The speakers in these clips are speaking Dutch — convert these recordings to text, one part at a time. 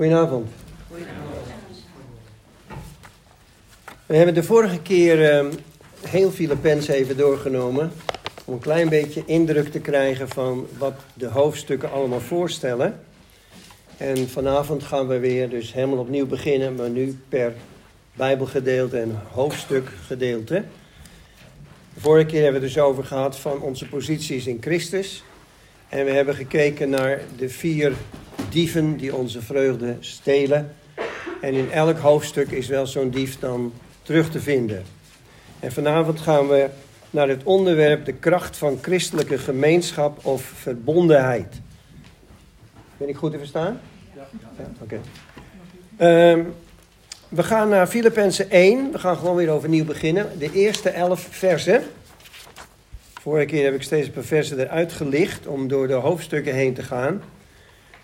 Goedenavond. We hebben de vorige keer uh, heel Filipens even doorgenomen. Om een klein beetje indruk te krijgen van wat de hoofdstukken allemaal voorstellen. En vanavond gaan we weer dus helemaal opnieuw beginnen, maar nu per Bijbelgedeelte en hoofdstukgedeelte. De vorige keer hebben we dus over gehad van onze posities in Christus. En we hebben gekeken naar de vier dieven die onze vreugde stelen. En in elk hoofdstuk is wel zo'n dief dan terug te vinden. En vanavond gaan we naar het onderwerp de kracht van christelijke gemeenschap of verbondenheid. Ben ik goed te verstaan? Ja. ja Oké. Ehm, we gaan naar Filippenzen 1. We gaan gewoon weer overnieuw beginnen. De eerste elf versen. Vorige keer heb ik steeds een paar versen eruit gelicht om door de hoofdstukken heen te gaan.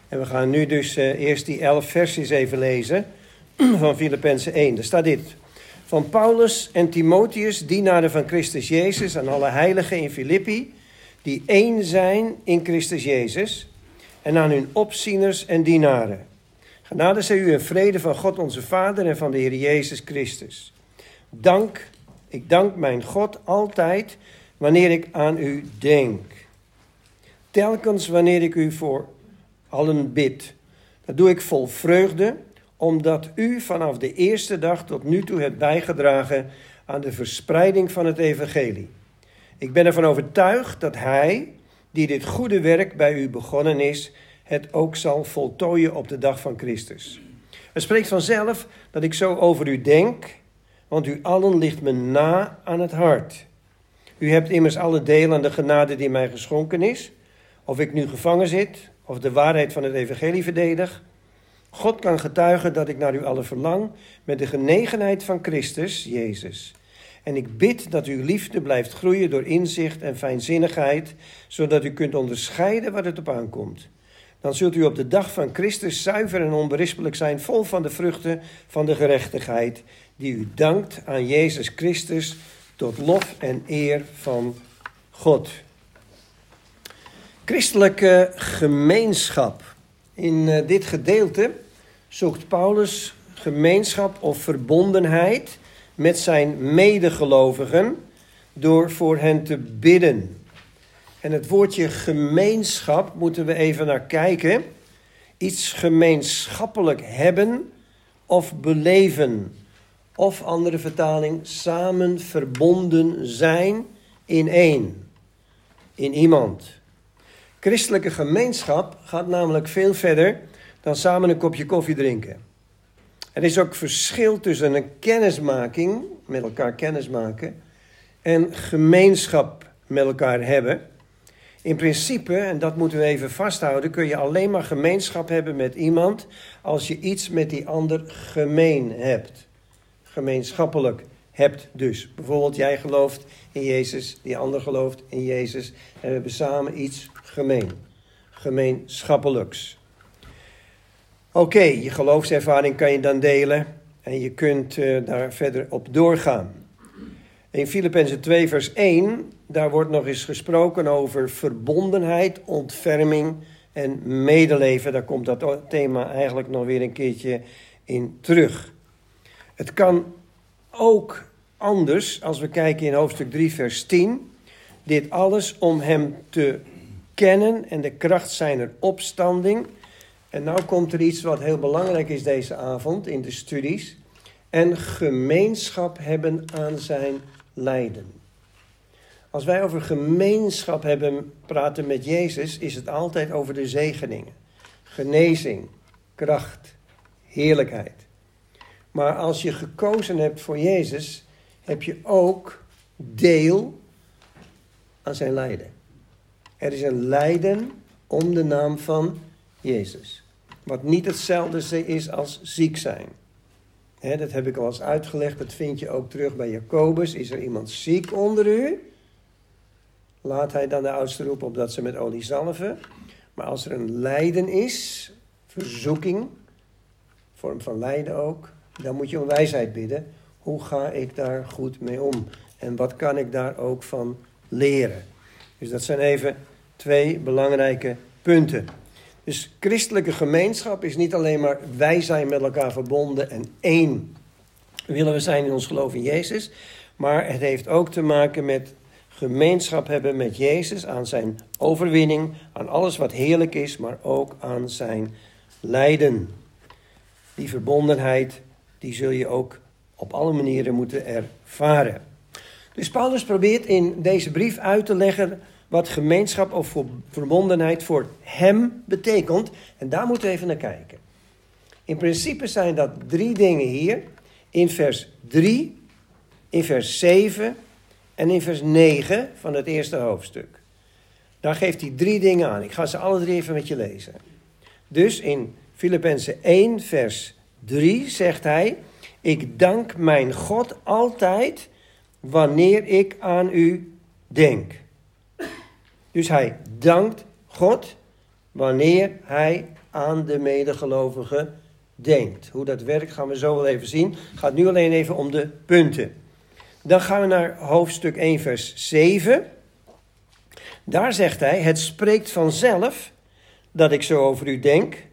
En we gaan nu dus uh, eerst die elf versies even lezen van Filippenzen 1. Er staat dit. Van Paulus en Timotheus, dienaren van Christus Jezus, aan alle heiligen in Filippi, die één zijn in Christus Jezus, en aan hun opzieners en dienaren. Genade zij u en vrede van God onze Vader en van de Heer Jezus Christus. Dank, ik dank mijn God altijd wanneer ik aan u denk. Telkens wanneer ik u voor allen bid. Dat doe ik vol vreugde, omdat u vanaf de eerste dag tot nu toe hebt bijgedragen aan de verspreiding van het evangelie. Ik ben ervan overtuigd dat Hij, die dit goede werk bij u begonnen is, het ook zal voltooien op de dag van Christus. Het spreekt vanzelf dat ik zo over u denk, want u allen ligt me na aan het hart. U hebt immers alle deel aan de genade die mij geschonken is, of ik nu gevangen zit, of de waarheid van het evangelie verdedig. God kan getuigen dat ik naar u allen verlang met de genegenheid van Christus, Jezus. En ik bid dat uw liefde blijft groeien door inzicht en fijnzinnigheid, zodat u kunt onderscheiden wat het op aankomt. Dan zult u op de dag van Christus zuiver en onberispelijk zijn, vol van de vruchten van de gerechtigheid, die u dankt aan Jezus Christus tot lof en eer van God. Christelijke gemeenschap. In eh, dit gedeelte zoekt Paulus gemeenschap of verbondenheid met zijn medegelovigen door voor hen te bidden. En het woordje gemeenschap moeten we even naar kijken. Iets gemeenschappelijk hebben of beleven. Of andere vertaling, samen verbonden zijn in één. In iemand. Christelijke gemeenschap gaat namelijk veel verder dan samen een kopje koffie drinken. Er is ook verschil tussen een kennismaking, met elkaar kennismaken, en gemeenschap met elkaar hebben. In principe, en dat moeten we even vasthouden, kun je alleen maar gemeenschap hebben met iemand als je iets met die ander gemeen hebt. Gemeenschappelijk hebt dus. Bijvoorbeeld jij gelooft in Jezus, die ander gelooft in Jezus en we hebben samen iets gemeen. Gemeenschappelijks. Oké, je geloofservaring kan je dan delen en je kunt uh, daar verder op doorgaan. In Filippenzen 2 vers 1, daar wordt nog eens gesproken over verbondenheid, ontferming en medeleven. Daar komt dat thema eigenlijk nog weer een keertje in terug. Het kan ook anders als we kijken in hoofdstuk 3 vers 10. Dit alles om hem te kennen en de kracht zijner opstanding. En nou komt er iets wat heel belangrijk is deze avond in de studies. En gemeenschap hebben aan zijn lijden. Als wij over gemeenschap hebben praten met Jezus, is het altijd over de zegeningen. Genezing, kracht, heerlijkheid. Maar als je gekozen hebt voor Jezus, heb je ook deel aan zijn lijden. Er is een lijden om de naam van Jezus. Wat niet hetzelfde is als ziek zijn. dat heb ik al eens uitgelegd. Dat vind je ook terug bij Jacobus. Is er iemand ziek onder u? Laat hij dan de oudste roepen op dat ze met olie zalven. Maar als er een lijden is, verzoeking, vorm van lijden ook, dan moet je om wijsheid bidden. Hoe ga ik daar goed mee om? En wat kan ik daar ook van leren? Dus dat zijn even twee belangrijke punten. Dus christelijke gemeenschap is niet alleen maar wij zijn met elkaar verbonden en één willen we zijn in ons geloof in Jezus. Maar het heeft ook te maken met gemeenschap hebben met Jezus aan zijn overwinning, aan alles wat heerlijk is, maar ook aan zijn lijden. Die verbondenheid, die zul je ook op alle manieren moeten ervaren. Dus Paulus probeert in deze brief uit te leggen wat gemeenschap of verbondenheid voor hem betekent. En daar moeten we even naar kijken. In principe zijn dat drie dingen hier. In vers 3, in vers 7 en in vers 9 van het eerste hoofdstuk. Daar geeft hij drie dingen aan. Ik ga ze alle drie even met je lezen. Dus in Filippenzen 1, vers 3 zegt hij: Ik dank mijn God altijd wanneer ik aan u denk. Dus hij dankt God wanneer hij aan de medegelovigen denkt. Hoe dat werkt gaan we zo wel even zien. Het gaat nu alleen even om de punten. Dan gaan we naar hoofdstuk 1, vers 7. Daar zegt hij: Het spreekt vanzelf dat ik zo over u denk,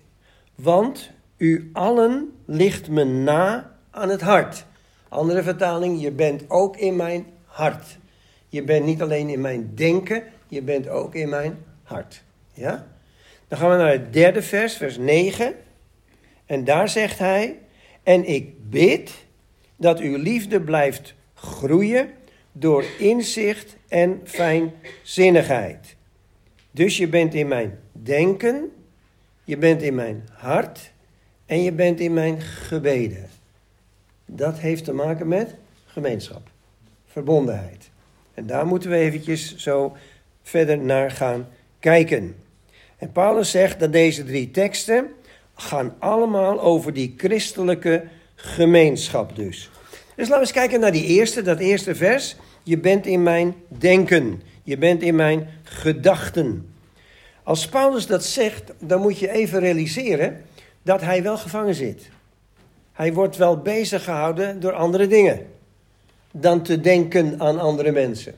want u allen ligt me na aan het hart. Andere vertaling: Je bent ook in mijn hart. Je bent niet alleen in mijn denken, je bent ook in mijn hart. Ja? Dan gaan we naar het derde vers, vers 9. En daar zegt hij: En ik bid dat uw liefde blijft groeien door inzicht en fijnzinnigheid. Dus je bent in mijn denken, je bent in mijn hart en je bent in mijn gebeden. Dat heeft te maken met gemeenschap, verbondenheid. En daar moeten we eventjes zo verder naar gaan kijken. En Paulus zegt dat deze drie teksten gaan allemaal over die christelijke gemeenschap dus. Dus laten we eens kijken naar die eerste, dat eerste vers. Je bent in mijn denken. Je bent in mijn gedachten. Als Paulus dat zegt, dan moet je even realiseren dat hij wel gevangen zit. Hij wordt wel bezig gehouden door andere dingen dan te denken aan andere mensen.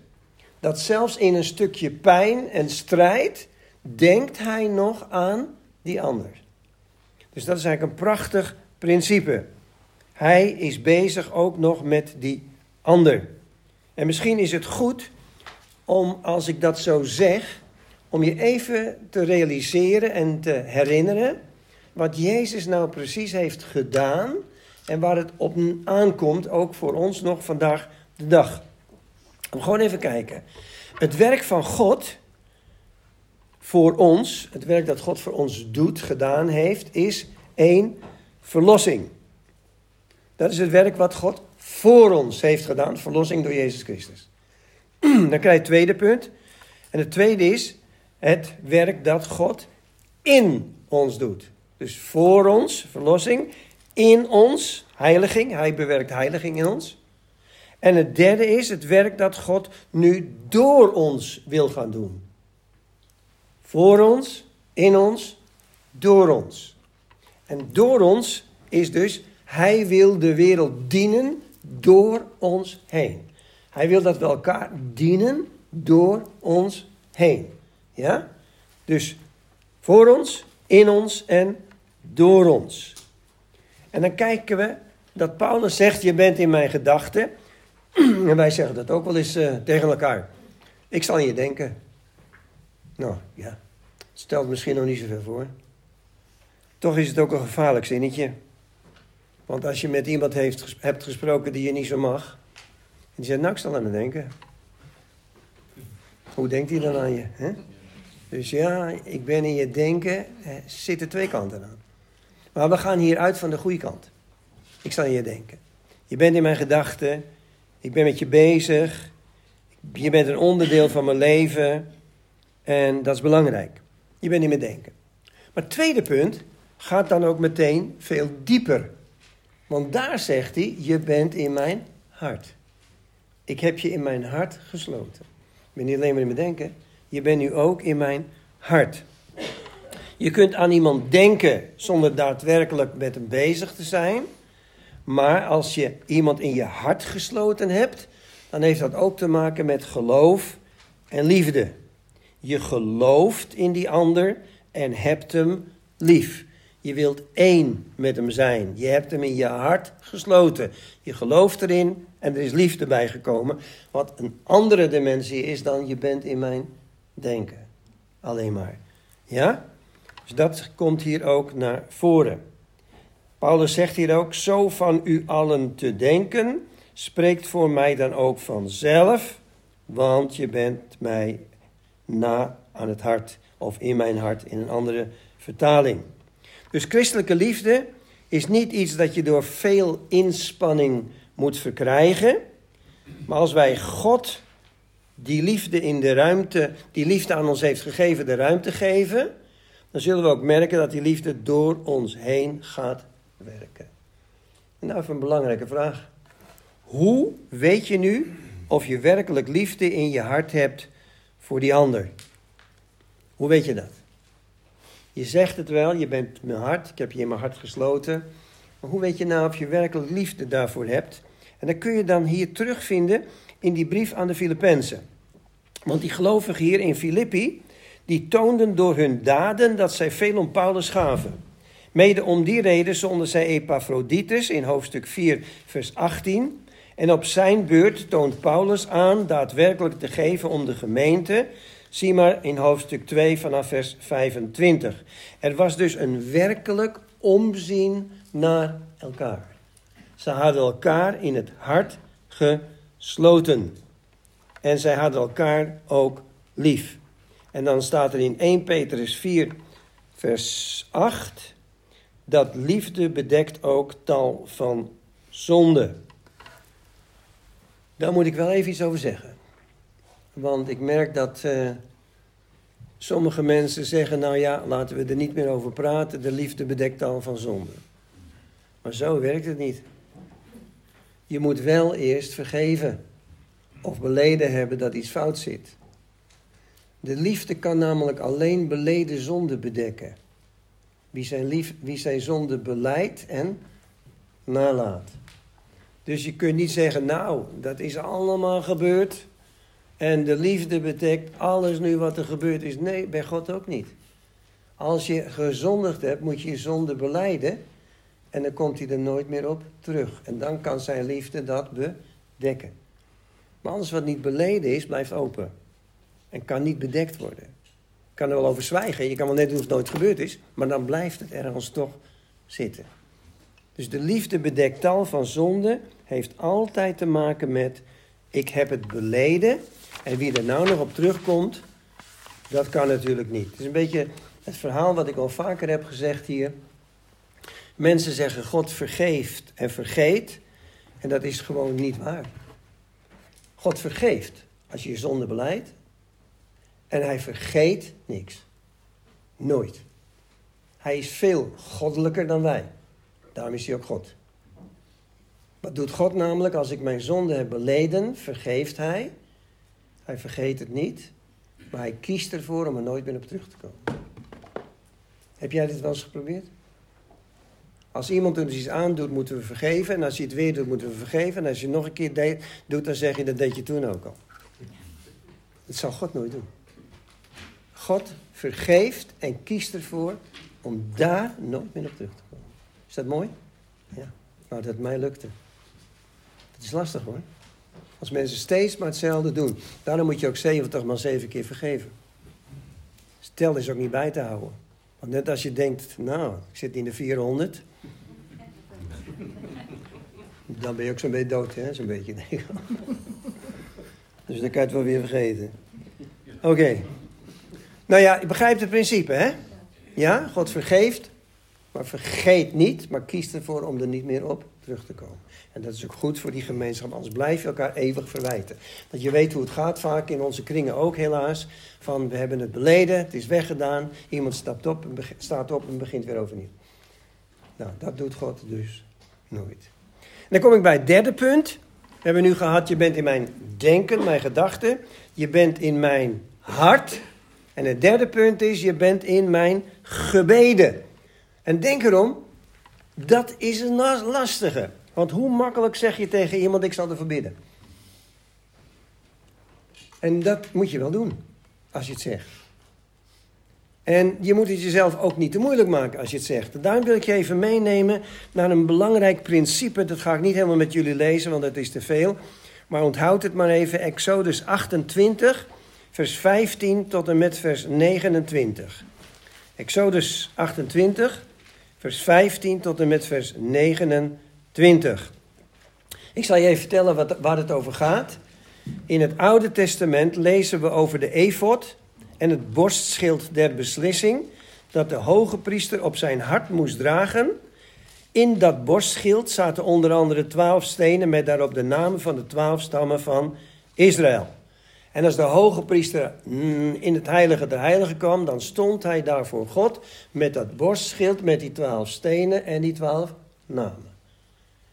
Dat zelfs in een stukje pijn en strijd denkt hij nog aan die ander. Dus dat is eigenlijk een prachtig principe. Hij is bezig ook nog met die ander. En misschien is het goed om, als ik dat zo zeg, om je even te realiseren en te herinneren wat Jezus nou precies heeft gedaan en waar het op aankomt, ook voor ons nog vandaag de dag. Om gewoon even kijken. Het werk van God voor ons, het werk dat God voor ons doet, gedaan heeft, is één verlossing. Dat is het werk wat God voor ons heeft gedaan, verlossing door Jezus Christus. Dan krijg je het tweede punt. En het tweede is het werk dat God in ons doet. Dus voor ons, verlossing, in ons, heiliging. Hij bewerkt heiliging in ons. En het derde is het werk dat God nu door ons wil gaan doen. Voor ons, in ons, door ons. En door ons is dus, Hij wil de wereld dienen door ons heen. Hij wil dat we elkaar dienen door ons heen. Ja? Dus voor ons, in ons en door ons. En dan kijken we dat Paulus zegt: Je bent in mijn gedachten. En wij zeggen dat ook wel eens uh, tegen elkaar. Ik zal aan je denken. Nou ja, stelt misschien nog niet zoveel voor. Toch is het ook een gevaarlijk zinnetje. Want als je met iemand hebt gesproken die je niet zo mag. En die zegt, nou ik zal aan me denken. Hoe denkt hij dan aan je? Hè? Dus ja, ik ben in je denken. Er zitten twee kanten aan. Maar we gaan hier uit van de goede kant. Ik zal je denken. Je bent in mijn gedachten. Ik ben met je bezig. Je bent een onderdeel van mijn leven. En dat is belangrijk. Je bent in mijn denken. Maar het tweede punt gaat dan ook meteen veel dieper. Want daar zegt hij: Je bent in mijn hart. Ik heb je in mijn hart gesloten. Ik ben niet alleen maar in mijn denken. Je bent nu ook in mijn hart. Je kunt aan iemand denken zonder daadwerkelijk met hem bezig te zijn. Maar als je iemand in je hart gesloten hebt, dan heeft dat ook te maken met geloof en liefde. Je gelooft in die ander en hebt hem lief. Je wilt één met hem zijn. Je hebt hem in je hart gesloten. Je gelooft erin en er is liefde bij gekomen. Wat een andere dimensie is dan je bent in mijn denken. Alleen maar. Ja? Dus dat komt hier ook naar voren. Paulus zegt hier ook: Zo van u allen te denken, spreekt voor mij dan ook vanzelf, want je bent mij na aan het hart, of in mijn hart in een andere vertaling. Dus christelijke liefde is niet iets dat je door veel inspanning moet verkrijgen. Maar als wij God die liefde in de ruimte, die liefde aan ons heeft gegeven, de ruimte geven, dan zullen we ook merken dat die liefde door ons heen gaat werken. En nou even een belangrijke vraag. Hoe weet je nu of je werkelijk liefde in je hart hebt voor die ander? Hoe weet je dat? Je zegt het wel, je bent mijn hart, ik heb je in mijn hart gesloten. Maar hoe weet je nou of je werkelijk liefde daarvoor hebt? En dat kun je dan hier terugvinden in die brief aan de Filippenzen. Want die gelovigen hier in Filippi, die toonden door hun daden dat zij veel om Paulus gaven. Mede om die reden zonden zij Epaphroditus in hoofdstuk 4, vers 18. En op zijn beurt toont Paulus aan daadwerkelijk te geven om de gemeente. Zie maar in hoofdstuk 2 vanaf vers 25. Er was dus een werkelijk omzien naar elkaar. Ze hadden elkaar in het hart gesloten. En zij hadden elkaar ook lief. En dan staat er in 1 Petrus 4, vers 8 dat liefde bedekt ook tal van zonde. Daar moet ik wel even iets over zeggen. Want ik merk dat uh, sommige mensen zeggen, nou ja, laten we er niet meer over praten, de liefde bedekt al van zonde. Maar zo werkt het niet. Je moet wel eerst vergeven of beleden hebben dat iets fout zit. De liefde kan namelijk alleen beleden zonde bedekken wie zijn, lief, wie zijn zonde beleidt en nalaat. Dus je kunt niet zeggen, nou, dat is allemaal gebeurd. En de liefde betekent alles nu wat er gebeurd is. Nee, bij God ook niet. Als je gezondigd hebt, moet je je zonde beleiden. En dan komt hij er nooit meer op terug. En dan kan zijn liefde dat bedekken. Maar alles wat niet beleden is, blijft open. En kan niet bedekt worden kan er wel over zwijgen. Je kan wel net doen of het nooit gebeurd is. Maar dan blijft het ergens toch zitten. Dus de liefde bedekt tal van zonde heeft altijd te maken met ik heb het beleden. En wie er nou nog op terugkomt, dat kan natuurlijk niet. Het is een beetje het verhaal wat ik al vaker heb gezegd hier. Mensen zeggen God vergeeft en vergeet. En dat is gewoon niet waar. God vergeeft als je je zonde beleidt. En hij vergeet niks. Nooit. Hij is veel goddelijker dan wij. Daarom is hij ook God. Wat doet God namelijk? Als ik mijn zonde heb beleden, vergeeft hij. Hij vergeet het niet. Maar hij kiest ervoor om er nooit meer op terug te komen. Heb jij dit wel eens geprobeerd? Als iemand ons iets aandoet, moeten we vergeven. En als hij het weer doet, moeten we vergeven. En als je nog een keer doet, dan zeg je dat deed je toen ook al. Dat zal God nooit doen. God vergeeft en kiest ervoor om daar nooit meer op terug te komen. Is dat mooi? Ja. Nou, dat mij lukte. Het is lastig hoor. Als mensen steeds maar hetzelfde doen. Daarom moet je ook 70 maar 7 keer vergeven. Stel is ook niet bij te houden. Want net als je denkt, nou, ik zit in de 400. Dan ben je ook zo'n beetje dood, hè? Zo'n beetje. dus dan kan je het wel weer vergeten. Oké. Nou ja, je begrijpt het principe, hè? Ja, God vergeeft, maar vergeet niet, maar kiest ervoor om er niet meer op terug te komen. En dat is ook goed voor die gemeenschap, anders blijf je elkaar eeuwig verwijten. Dat je weet hoe het gaat vaak in onze kringen ook helaas. Van we hebben het beleden, het is weggedaan, iemand stapt op, staat op en begint weer overnieuw. Nou, dat doet God dus nooit. En dan kom ik bij het derde punt. We hebben nu gehad, je bent in mijn denken, mijn gedachten. Je bent in mijn hart. En het derde punt is, je bent in mijn gebeden. En denk erom, dat is een lastige. Want hoe makkelijk zeg je tegen iemand, ik zal ervoor bidden? En dat moet je wel doen, als je het zegt. En je moet het jezelf ook niet te moeilijk maken als je het zegt. Daarom wil ik je even meenemen naar een belangrijk principe. Dat ga ik niet helemaal met jullie lezen, want dat is te veel. Maar onthoud het maar even. Exodus 28, vers 15 tot en met vers 29. Exodus 28, vers 15 tot en met vers 29. Ik zal je even vertellen wat, waar het over gaat. In het Oude Testament lezen we over de efod en het borstschild der beslissing dat de hoge priester op zijn hart moest dragen. In dat borstschild zaten onder andere twaalf stenen met daarop de namen van de twaalf stammen van Israël. En als de hoge priester mm, in het heilige der heiligen kwam, dan stond hij daar voor God met dat borstschild met die twaalf stenen en die twaalf namen.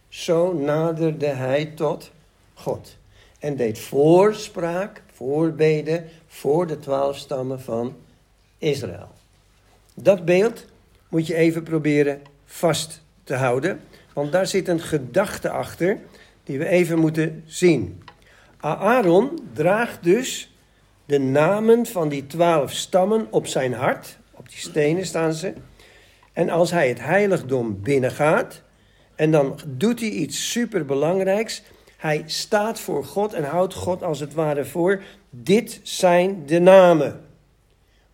Zo naderde hij tot God en deed voorspraak, voorbeden voor de twaalf stammen van Israël. Dat beeld moet je even proberen vast te houden, want daar zit een gedachte achter die we even moeten zien. Aaron draagt dus de namen van die twaalf stammen op zijn hart, op die stenen staan ze. En als hij het heiligdom binnengaat, en dan doet hij iets superbelangrijks. Hij staat voor God en houdt God als het ware voor. Dit zijn de namen.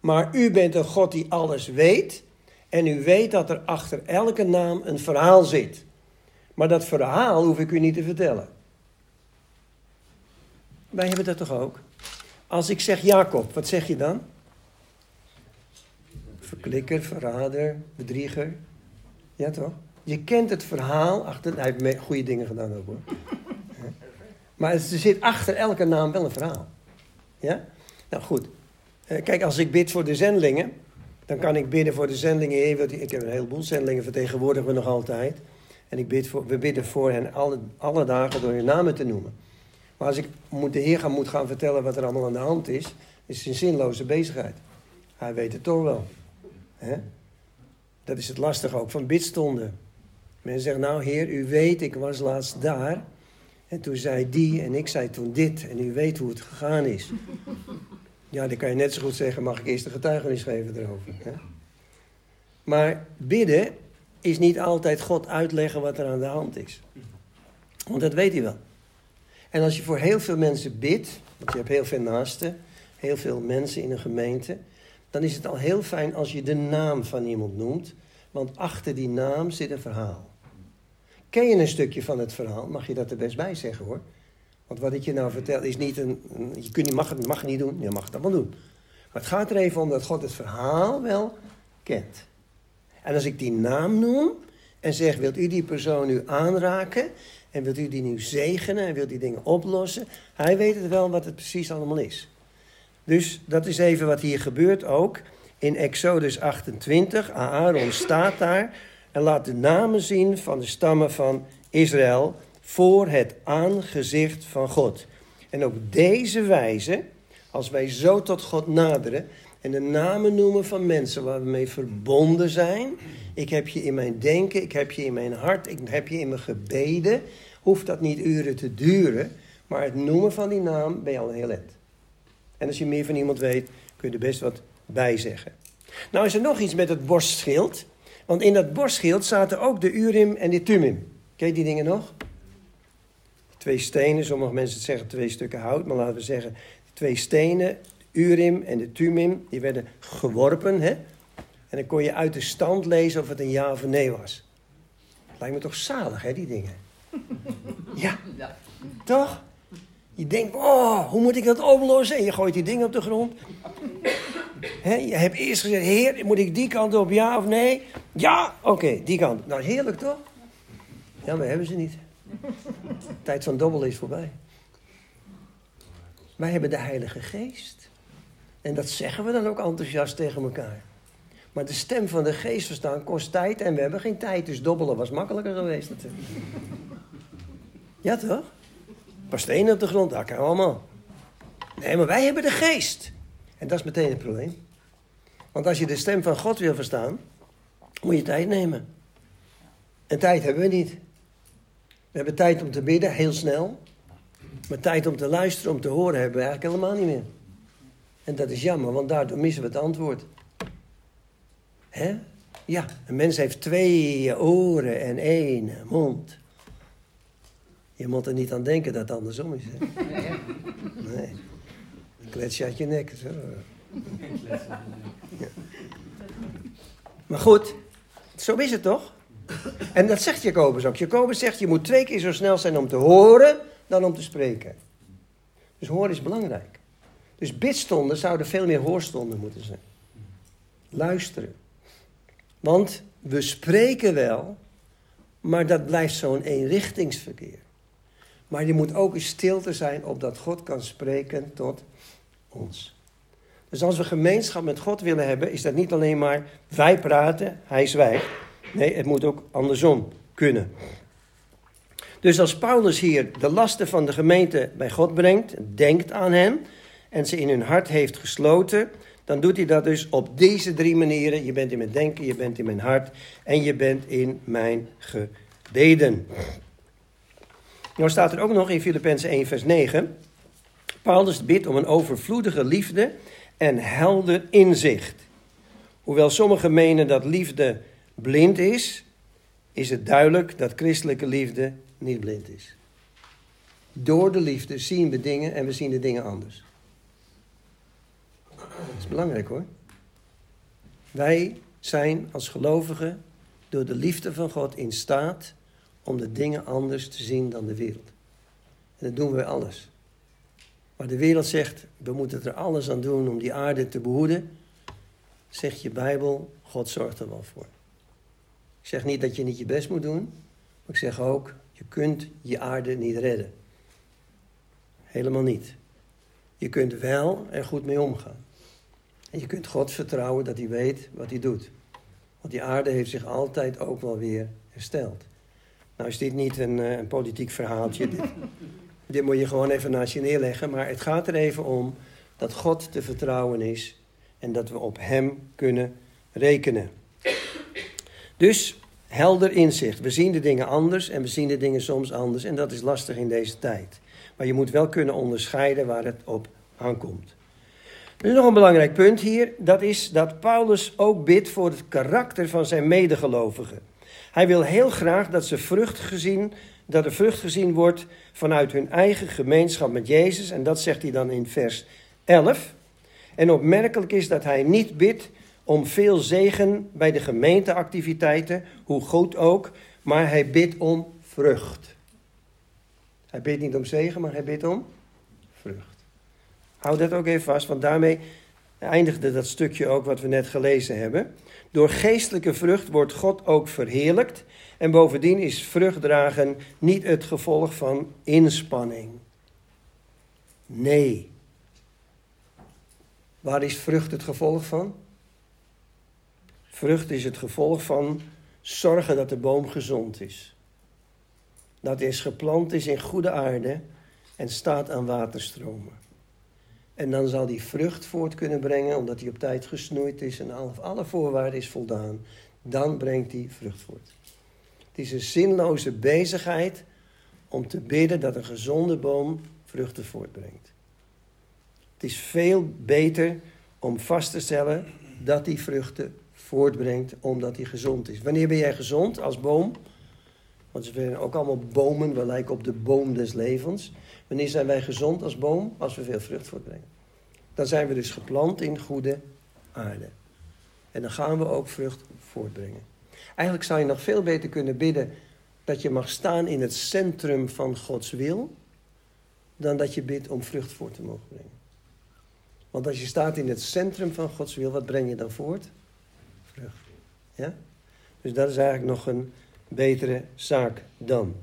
Maar u bent een God die alles weet. En u weet dat er achter elke naam een verhaal zit. Maar dat verhaal hoef ik u niet te vertellen. Wij hebben dat toch ook? Als ik zeg Jacob, wat zeg je dan? Verklikker, verrader, bedrieger. Ja toch? Je kent het verhaal achter. Hij heeft goede dingen gedaan ook hoor. Maar er zit achter elke naam wel een verhaal. Ja? Nou goed. Eh, kijk, als ik bid voor de zendelingen, dan kan ik bidden voor de zendelingen. Ik heb een heleboel zendelingen, vertegenwoordigen we nog altijd. En ik bid voor, we bidden voor hen alle, alle dagen door hun namen te noemen. Maar als ik moet, de Heer gaan, moet gaan vertellen wat er allemaal aan de hand is, is het een zinloze bezigheid. Hij weet het toch wel. Dat is het lastige ook van bidstonden. Men zegt, nou heer, u weet, ik was laatst daar. En toen zei die en ik zei toen dit. En u weet hoe het gegaan is. Ja, dan kan je net zo goed zeggen, mag ik eerst een getuigenis geven erover. Maar bidden is niet altijd God uitleggen wat er aan de hand is. Want dat weet hij wel. En als je voor heel veel mensen bidt, want je hebt heel veel naasten, heel veel mensen in een gemeente, dan is het al heel fijn als je de naam van iemand noemt, want achter die naam zit een verhaal. Ken je een stukje van het verhaal, mag je dat er best bij zeggen hoor. Want wat ik je nou vertel is niet een. Je kunt, mag het mag niet doen, je mag het allemaal doen. Maar het gaat er even om dat God het verhaal wel kent. En als ik die naam noem en zeg: Wilt u die persoon nu aanraken? En wilt u die nu zegenen en wilt die dingen oplossen? Hij weet het wel wat het precies allemaal is. Dus dat is even wat hier gebeurt ook. In Exodus 28, Aaron staat daar en laat de namen zien van de stammen van Israël voor het aangezicht van God. En op deze wijze, als wij zo tot God naderen en de namen noemen van mensen waar we mee verbonden zijn, ik heb je in mijn denken, ik heb je in mijn hart, ik heb je in mijn gebeden, hoeft dat niet uren te duren, maar het noemen van die naam ben je al heel eind. En als je meer van iemand weet, kun je er best wat bij zeggen. Nou is er nog iets met het borstschild. Want in dat borstschild zaten ook de Urim en de Tumim. Ken je die dingen nog? Twee stenen, sommige mensen zeggen twee stukken hout, maar laten we zeggen twee stenen, Urim en de Tumim, die werden geworpen. Hè? En dan kon je uit de stand lezen of het een ja of een nee was. Lijkt me toch zalig, hè, die dingen? Ja, ja. toch? Je denkt, oh, hoe moet ik dat oplossen? En je gooit die dingen op de grond je hebt eerst gezegd, heer, moet ik die kant op, ja of nee? Ja, oké, die kant. Nou, heerlijk toch? Ja, maar hebben ze niet. De tijd van dobbel is voorbij. Wij hebben de Heilige Geest. En dat zeggen we dan ook enthousiast tegen elkaar. Maar de stem van de geest verstaan kost tijd en we hebben geen tijd. Dus dobbelen was makkelijker geweest natuurlijk. Ja toch? Paar stenen op de grond, dat kan allemaal. Nee, maar wij hebben de geest. En dat is meteen het probleem. Want als je de stem van God wil verstaan, moet je tijd nemen. En tijd hebben we niet. We hebben tijd om te bidden, heel snel. Maar tijd om te luisteren, om te horen, hebben we eigenlijk helemaal niet meer. En dat is jammer, want daardoor missen we het antwoord. Hè? Ja, een mens heeft twee oren en één mond. Je moet er niet aan denken dat het andersom is. Hè? Nee. Een klets je uit je nek. Zo. Ja. Maar goed, zo is het toch? En dat zegt Jacobus ook. Jacobus zegt, je moet twee keer zo snel zijn om te horen dan om te spreken. Dus horen is belangrijk. Dus bidstonden zouden veel meer hoorstonden moeten zijn. Luisteren. Want we spreken wel, maar dat blijft zo'n eenrichtingsverkeer. Maar je moet ook in stilte zijn opdat God kan spreken tot ons. Dus als we gemeenschap met God willen hebben, is dat niet alleen maar wij praten, hij zwijgt. Nee, het moet ook andersom kunnen. Dus als Paulus hier de lasten van de gemeente bij God brengt, denkt aan hem en ze in hun hart heeft gesloten, dan doet hij dat dus op deze drie manieren. Je bent in mijn denken, je bent in mijn hart en je bent in mijn gebeden. Nou staat er ook nog in Filippenzen 1 vers 9. Paulus bidt om een overvloedige liefde en helder inzicht. Hoewel sommigen menen dat liefde blind is, is het duidelijk dat christelijke liefde niet blind is. Door de liefde zien we dingen en we zien de dingen anders. Dat is belangrijk hoor. Wij zijn als gelovigen door de liefde van God in staat om de dingen anders te zien dan de wereld. En dat doen we alles. Maar de wereld zegt, we moeten er alles aan doen om die aarde te behoeden. Zegt je Bijbel, God zorgt er wel voor. Ik zeg niet dat je niet je best moet doen, maar ik zeg ook, je kunt je aarde niet redden. Helemaal niet. Je kunt wel er goed mee omgaan. En je kunt God vertrouwen dat hij weet wat hij doet. Want die aarde heeft zich altijd ook wel weer hersteld. Nou is dit niet een, eh, een politiek verhaaltje. dit, dit moet je gewoon even naast je neerleggen. Maar het gaat er even om dat God te vertrouwen is. En dat we op hem kunnen rekenen. Dus helder inzicht. We zien de dingen anders en we zien de dingen soms anders. En dat is lastig in deze tijd. Maar je moet wel kunnen onderscheiden waar het op aankomt. Er is nog een belangrijk punt hier. Dat is dat Paulus ook bidt voor het karakter van zijn medegelovigen. Hij wil heel graag dat, ze vrucht gezien, dat er vrucht gezien wordt vanuit hun eigen gemeenschap met Jezus. En dat zegt hij dan in vers 11. En opmerkelijk is dat hij niet bidt om veel zegen bij de gemeenteactiviteiten, hoe goed ook, maar hij bidt om vrucht. Hij bidt niet om zegen, maar hij bidt om. Hou dat ook even vast, want daarmee eindigde dat stukje ook wat we net gelezen hebben. Door geestelijke vrucht wordt God ook verheerlijkt. En bovendien is vruchtdragen niet het gevolg van inspanning. Nee. Waar is vrucht het gevolg van? Vrucht is het gevolg van zorgen dat de boom gezond is. Dat is geplant is in goede aarde en staat aan waterstromen. En dan zal die vrucht voort kunnen brengen, omdat hij op tijd gesnoeid is en alle voorwaarden is voldaan. Dan brengt hij vrucht voort. Het is een zinloze bezigheid om te bidden dat een gezonde boom vruchten voortbrengt. Het is veel beter om vast te stellen dat die vruchten voortbrengt omdat hij gezond is. Wanneer ben jij gezond als boom? Want ze zijn ook allemaal bomen, we lijken op de boom des levens. Wanneer zijn wij gezond als boom? Als we veel vrucht voortbrengen. Dan zijn we dus geplant in goede aarde. En dan gaan we ook vrucht voortbrengen. Eigenlijk zou je nog veel beter kunnen bidden dat je mag staan in het centrum van Gods wil, dan dat je bidt om vrucht voort te mogen brengen. Want als je staat in het centrum van Gods wil, wat breng je dan voort? Vrucht. Ja? Dus dat is eigenlijk nog een betere zaak dan.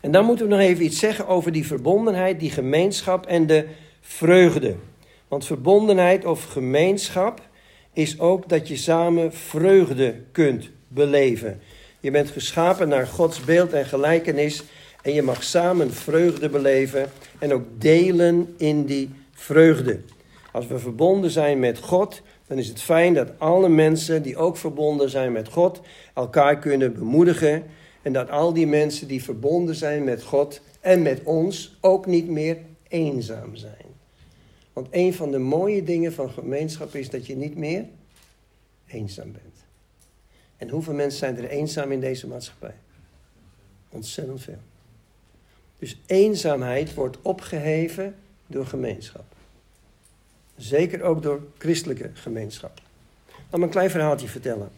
En dan moeten we nog even iets zeggen over die verbondenheid, die gemeenschap en de vreugde. Want verbondenheid of gemeenschap is ook dat je samen vreugde kunt beleven. Je bent geschapen naar Gods beeld en gelijkenis en je mag samen vreugde beleven en ook delen in die vreugde. Als we verbonden zijn met God, dan is het fijn dat alle mensen die ook verbonden zijn met God elkaar kunnen bemoedigen en dat al die mensen die verbonden zijn met God en met ons ook niet meer eenzaam zijn. Want een van de mooie dingen van gemeenschap is dat je niet meer eenzaam bent. En hoeveel mensen zijn er eenzaam in deze maatschappij? Ontzettend veel. Dus eenzaamheid wordt opgeheven door gemeenschap. Zeker ook door christelijke gemeenschap. Laat me een klein verhaaltje vertellen.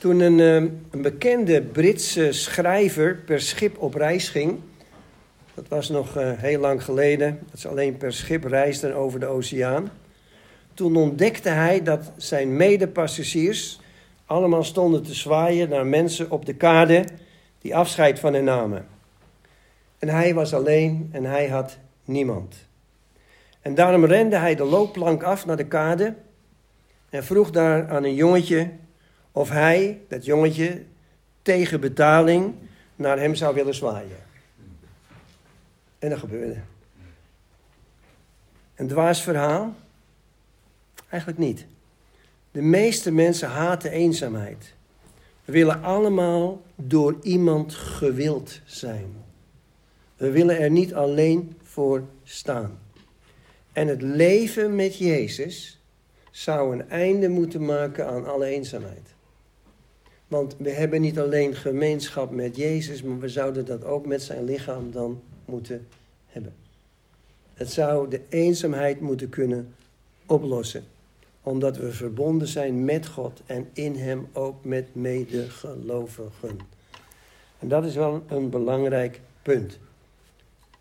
Toen een, ehm, een bekende Britse schrijver per schip op reis ging. Dat was nog eh, heel lang geleden. Dat ze alleen per schip reisden over de oceaan. Toen ontdekte hij dat zijn medepassagiers allemaal stonden te zwaaien naar mensen op de kade die afscheid van hen namen. En hij was alleen en hij had niemand. En daarom rende hij de loopplank af naar de kade en vroeg daar aan een jongetje of hij, dat jongetje, tegen betaling naar hem zou willen zwaaien. En dat gebeurde. Een dwaas verhaal? Eigenlijk niet. De meeste mensen haten eenzaamheid. We willen allemaal door iemand gewild zijn. We willen er niet alleen voor staan. En het leven met Jezus zou een einde moeten maken aan alle eenzaamheid. Want we hebben niet alleen gemeenschap met Jezus, maar we zouden dat ook met zijn lichaam dan moeten hebben. Het zou de eenzaamheid moeten kunnen oplossen. Omdat we verbonden zijn met God en in Hem ook met medegelovigen. En dat is wel een belangrijk punt.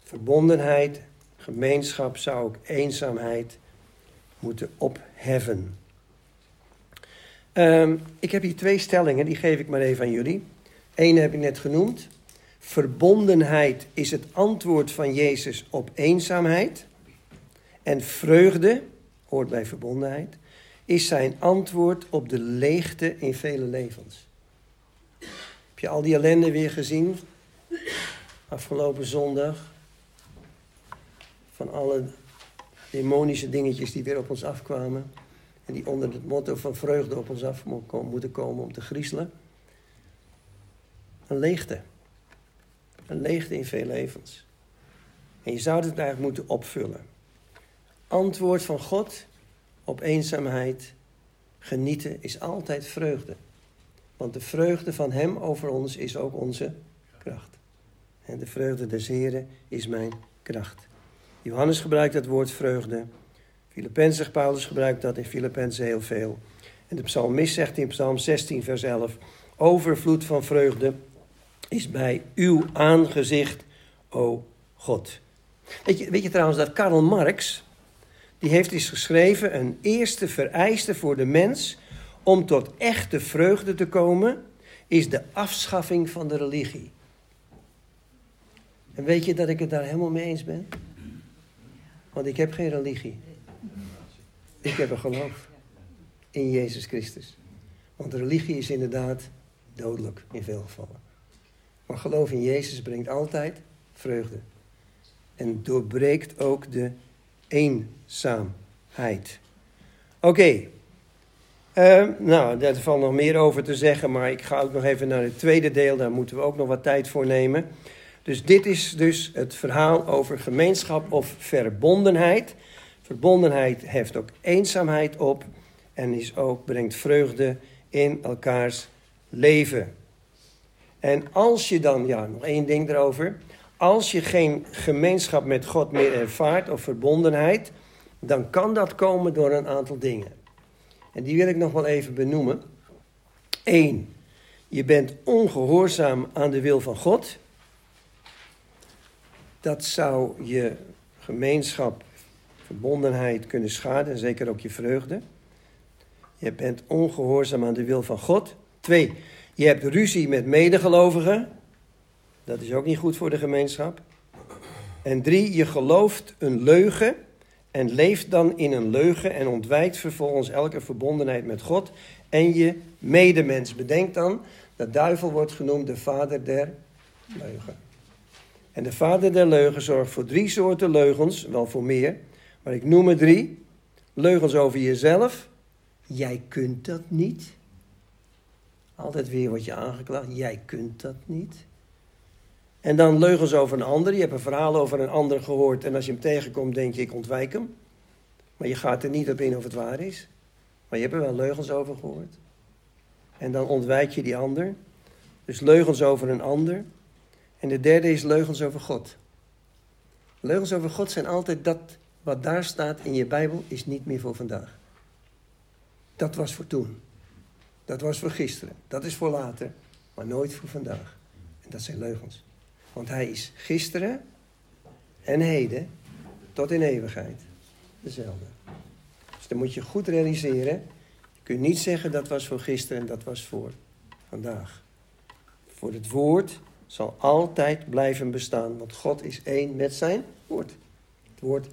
Verbondenheid, gemeenschap zou ook eenzaamheid moeten opheffen. Ehm, ik heb hier twee stellingen, die geef ik maar even aan jullie. Eén heb ik net genoemd. Verbondenheid is het antwoord van Jezus op eenzaamheid. En vreugde, hoort bij verbondenheid, is zijn antwoord op de leegte in vele levens. Heb je al die ellende weer gezien? Afgelopen zondag. Van alle demonische dingetjes die weer op ons afkwamen. En die onder het motto van vreugde op ons af moeten komen om te griezelen. Een leegte. Een leegte in veel levens. En je zou het eigenlijk moeten opvullen. Antwoord van God op eenzaamheid, genieten, is altijd vreugde. Want de vreugde van Hem over ons is ook onze kracht. En de vreugde des Heren is mijn kracht. Johannes gebruikt het woord vreugde. Filippenzen, Paulus gebruikt dat in Filippenzen heel veel. En de psalmist zegt in psalm 16 vers 11... Overvloed van vreugde is bij uw aangezicht, o God. Weet je, weet je trouwens dat Karl Marx, die heeft eens geschreven... een eerste vereiste voor de mens om tot echte vreugde te komen... is de afschaffing van de religie. En weet je dat ik het daar helemaal mee eens ben? Want ik heb geen religie. Ik heb een geloof in Jezus Christus. Want religie is inderdaad dodelijk in veel gevallen. Maar geloof in Jezus brengt altijd vreugde. En doorbreekt ook de eenzaamheid. Oké. Ehm, nou, daar valt nog meer over te zeggen, maar ik ga ook nog even naar het tweede deel. Daar moeten we ook nog wat tijd voor nemen. Dus dit is dus het verhaal over gemeenschap of verbondenheid. Verbondenheid heft ook eenzaamheid op en is ook, brengt vreugde in elkaars leven. En als je dan, ja, nog één ding erover. Als je geen gemeenschap met God meer ervaart of verbondenheid, dan kan dat komen door een aantal dingen. En die wil ik nog wel even benoemen. Eén, je bent ongehoorzaam aan de wil van God. Dat zou je gemeenschap verbondenheid kunnen schaden, zeker ook je vreugde. Je bent ongehoorzaam aan de wil van God. Twee, je hebt ruzie met medegelovigen. Dat is ook niet goed voor de gemeenschap. En drie, je gelooft een leugen en leeft dan in een leugen en ontwijkt vervolgens elke verbondenheid met God en je medemens. Bedenk dan, de duivel wordt genoemd de vader der leugen. En de vader der leugen zorgt voor drie soorten leugens, wel voor meer. Maar ik noem er drie. Leugens over jezelf. Jij kunt dat niet. Altijd weer word je aangeklaagd. Jij kunt dat niet. En dan leugens over een ander. Je hebt een verhaal over een ander gehoord. En als je hem tegenkomt, denk je, ik ontwijk hem. Maar je gaat er niet op in of het waar is. Maar je hebt er wel leugens over gehoord. En dan ontwijk je die ander. Dus leugens over een ander. En de derde is leugens over God. Leugens over God zijn altijd dat wat daar staat in je Bijbel is niet meer voor vandaag. Dat was voor toen. Dat was voor gisteren. Dat is voor later. Maar nooit voor vandaag. En dat zijn leugens. Want hij is gisteren en heden tot in eeuwigheid dezelfde. Dus dan moet je goed realiseren. Je kunt niet zeggen dat was voor gisteren en dat was voor vandaag. Voor het woord zal altijd blijven bestaan. Want God is één met zijn woord. Het woord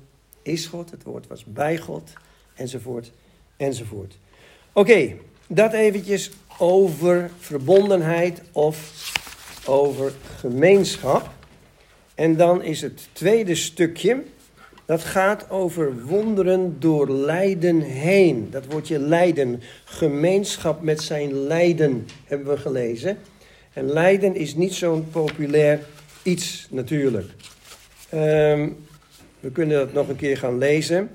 is God, het woord was bij God, enzovoort, enzovoort. Oké, dat eventjes over verbondenheid of over gemeenschap. En dan is het tweede stukje, dat gaat over wonderen door lijden heen. Dat woordje lijden, gemeenschap met zijn lijden, hebben we gelezen. En lijden is niet zo'n populair iets natuurlijk. Ehm, we kunnen dat nog een keer gaan lezen.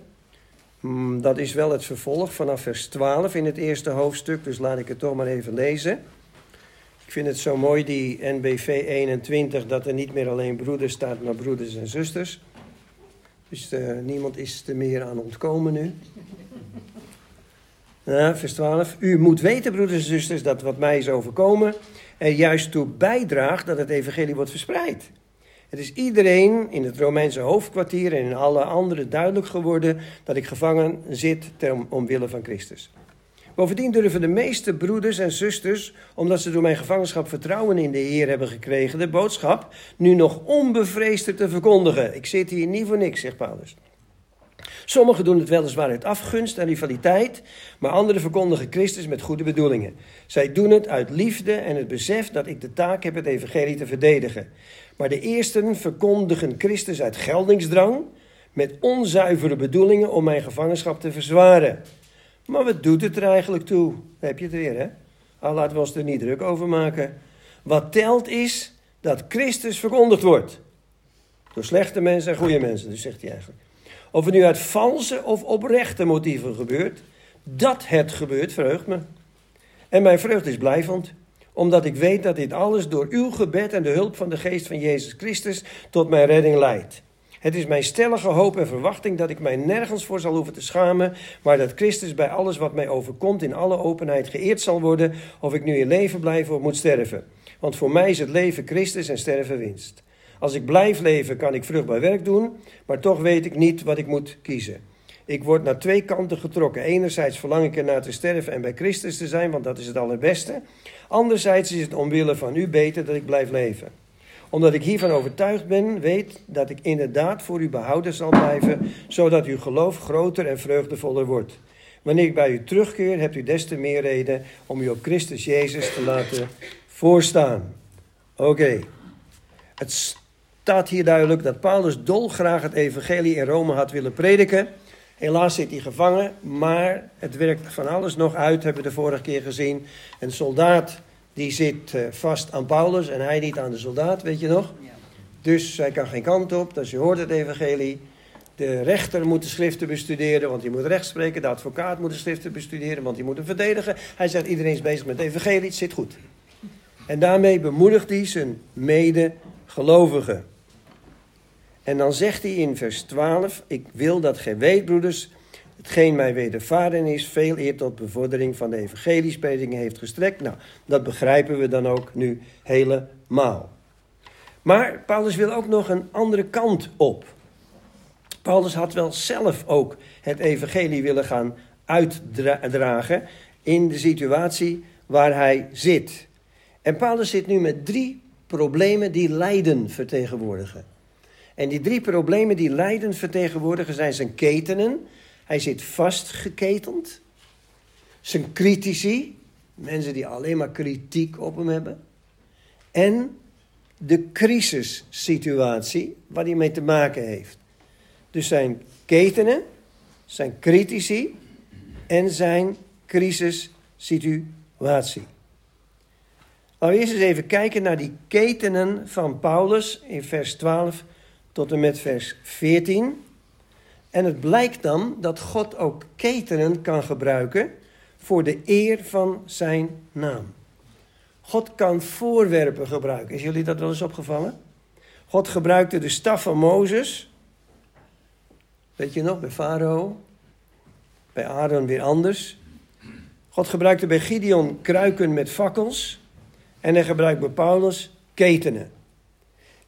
Mm, dat is wel het vervolg vanaf vers 12 in het eerste hoofdstuk, dus laat ik het toch maar even lezen. Ik vind het zo mooi, die NBV 21, dat er niet meer alleen broeders staat, maar broeders en zusters. Dus uh, niemand is er meer aan ontkomen nu. Ja, vers 12. U moet weten, broeders en zusters, dat wat mij is overkomen er juist toe bijdraagt dat het evangelie wordt verspreid. Het is iedereen in het Romeinse hoofdkwartier en in alle andere duidelijk geworden dat ik gevangen zit ter omwille van Christus. Bovendien durven de meeste broeders en zusters, omdat ze door mijn gevangenschap vertrouwen in de Heer hebben gekregen, de boodschap nu nog onbevreesd te verkondigen. Ik zit hier niet voor niks, zegt Paulus. Sommigen doen het weliswaar uit afgunst en rivaliteit, maar anderen verkondigen Christus met goede bedoelingen. Zij doen het uit liefde en het besef dat ik de taak heb het evangelie te verdedigen. Maar de eersten verkondigen Christus uit geldingsdrang, met onzuivere bedoelingen om mijn gevangenschap te verzwaren. Maar wat doet het er eigenlijk toe? heb je het weer, hè? Al laten we ons er niet druk over maken. Wat telt is dat Christus verkondigd wordt. Door slechte mensen en goede mensen, dus zegt hij eigenlijk. Of het nu uit valse of oprechte motieven gebeurt, dat het gebeurt, verheugt me. En mijn vreugde is blijvend, omdat ik weet dat dit alles door uw gebed en de hulp van de geest van Jezus Christus tot mijn redding leidt. Het is mijn stellige hoop en verwachting dat ik mij nergens voor zal hoeven te schamen, maar dat Christus bij alles wat mij overkomt in alle openheid geëerd zal worden, of ik nu in leven blijf of moet sterven. Want voor mij is het leven Christus en sterven winst. Als ik blijf leven, kan ik vruchtbaar werk doen, maar toch weet ik niet wat ik moet kiezen. Ik word naar twee kanten getrokken. Enerzijds verlang ik ernaar te sterven en bij Christus te zijn, want dat is het allerbeste. Anderzijds is het omwille van u beter dat ik blijf leven. Omdat ik hiervan overtuigd ben, weet dat ik inderdaad voor u behouden zal blijven, zodat uw geloof groter en vreugdevoller wordt. Wanneer ik bij u terugkeer, hebt u des te meer reden om u op Christus Jezus te laten voorstaan. Oké. Het staat hier duidelijk dat Paulus dolgraag het evangelie in Rome had willen prediken. Helaas zit hij gevangen, maar het werkt van alles nog uit, hebben we de vorige keer gezien. Een soldaat die zit eh, vast aan Paulus en hij niet aan de soldaat, weet je nog? Dus hij kan geen kant op, dus je hoort het evangelie. De rechter moet de schriften bestuderen, want hij moet recht spreken. De advocaat moet de schriften bestuderen, want hij moet hem verdedigen. Hij zegt, iedereen is bezig met het evangelie, het zit goed. En daarmee bemoedigt hij zijn medegelovigen. En dan zegt hij in vers 12: Ik wil dat gij weet, broeders, hetgeen mij wedervaren is, veel eer tot bevordering van de evangeliespreding heeft gestrekt. Nou, dat begrijpen we dan ook nu helemaal. Maar Paulus wil ook nog een andere kant op. Paulus had wel zelf ook het evangelie willen gaan uitdragen in de situatie waar hij zit. En Paulus zit nu met drie problemen die lijden vertegenwoordigen. En die drie problemen die lijden vertegenwoordigen zijn zijn ketenen. Hij zit vastgeketend. Zijn critici, mensen die alleen maar kritiek op hem hebben. En de crisissituatie waar hij mee te maken heeft. Dus zijn ketenen, zijn critici en zijn crisissituatie. Laten we eerst eens even kijken naar die ketenen van Paulus in vers 12 tot en met vers 14. En het blijkt dan dat God ook ketenen kan gebruiken voor de eer van zijn naam. God kan voorwerpen gebruiken. Is jullie dat wel eens opgevallen? God gebruikte de staf van Mozes. Weet je nog, bij Farao. Bij Aaron weer anders. God gebruikte bij Gideon kruiken met fakkels. En hij gebruikt bij Paulus ketenen.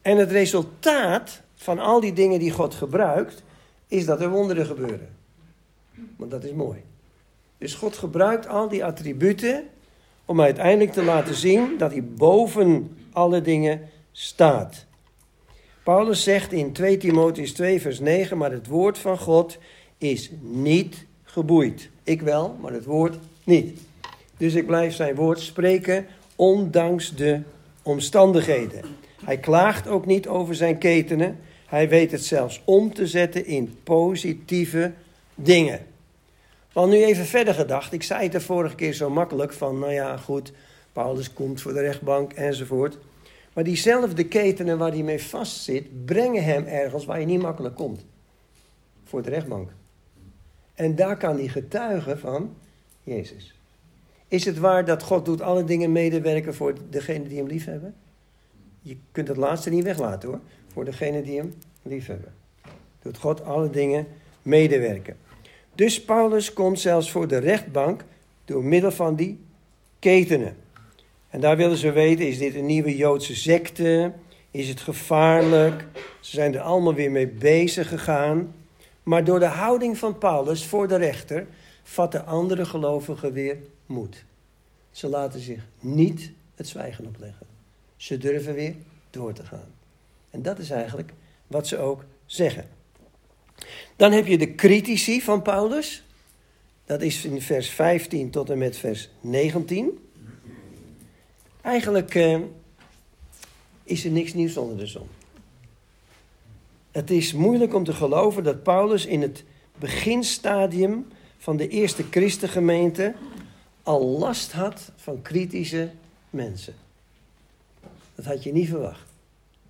En het resultaat van al die dingen die God gebruikt, is dat er wonderen gebeuren. Want dat is mooi. Dus God gebruikt al die attributen om uiteindelijk te laten zien dat hij boven alle dingen staat. Paulus zegt in 2 Timotheus 2 vers 9, maar het woord van God is niet geboeid. Ik wel, maar het woord niet. Dus ik blijf zijn woord spreken, ondanks de omstandigheden. Hij klaagt ook niet over zijn ketenen. Hij weet het zelfs om te zetten in positieve dingen. Want nu even verder gedacht. Ik zei het de vorige keer zo makkelijk van, nou ja, goed, Paulus komt voor de rechtbank enzovoort. Maar diezelfde ketenen waar hij mee vastzit, brengen hem ergens waar je niet makkelijk komt. Voor de rechtbank. En daar kan hij getuigen van Jezus. Is het waar dat God doet alle dingen medewerken voor degenen die hem lief hebben? Je kunt het laatste niet weglaten hoor. Voor degenen die hem lief hebben. Doet God alle dingen medewerken. Dus Paulus komt zelfs voor de rechtbank door middel van die ketenen. En daar willen ze weten, is dit een nieuwe Joodse secte? Is het gevaarlijk? Ze zijn er allemaal weer mee bezig gegaan. Maar door de houding van Paulus voor de rechter vatten andere gelovigen weer moed. Ze laten zich niet het zwijgen opleggen. Ze durven weer door te gaan. En dat is eigenlijk wat ze ook zeggen. Dan heb je de critici van Paulus. Dat is in vers 15 tot en met vers 19. Eigenlijk eh, is er niks nieuws onder de zon. Het is moeilijk om te geloven dat Paulus in het beginstadium van de eerste christengemeente al last had van kritische mensen. Dat had je niet verwacht.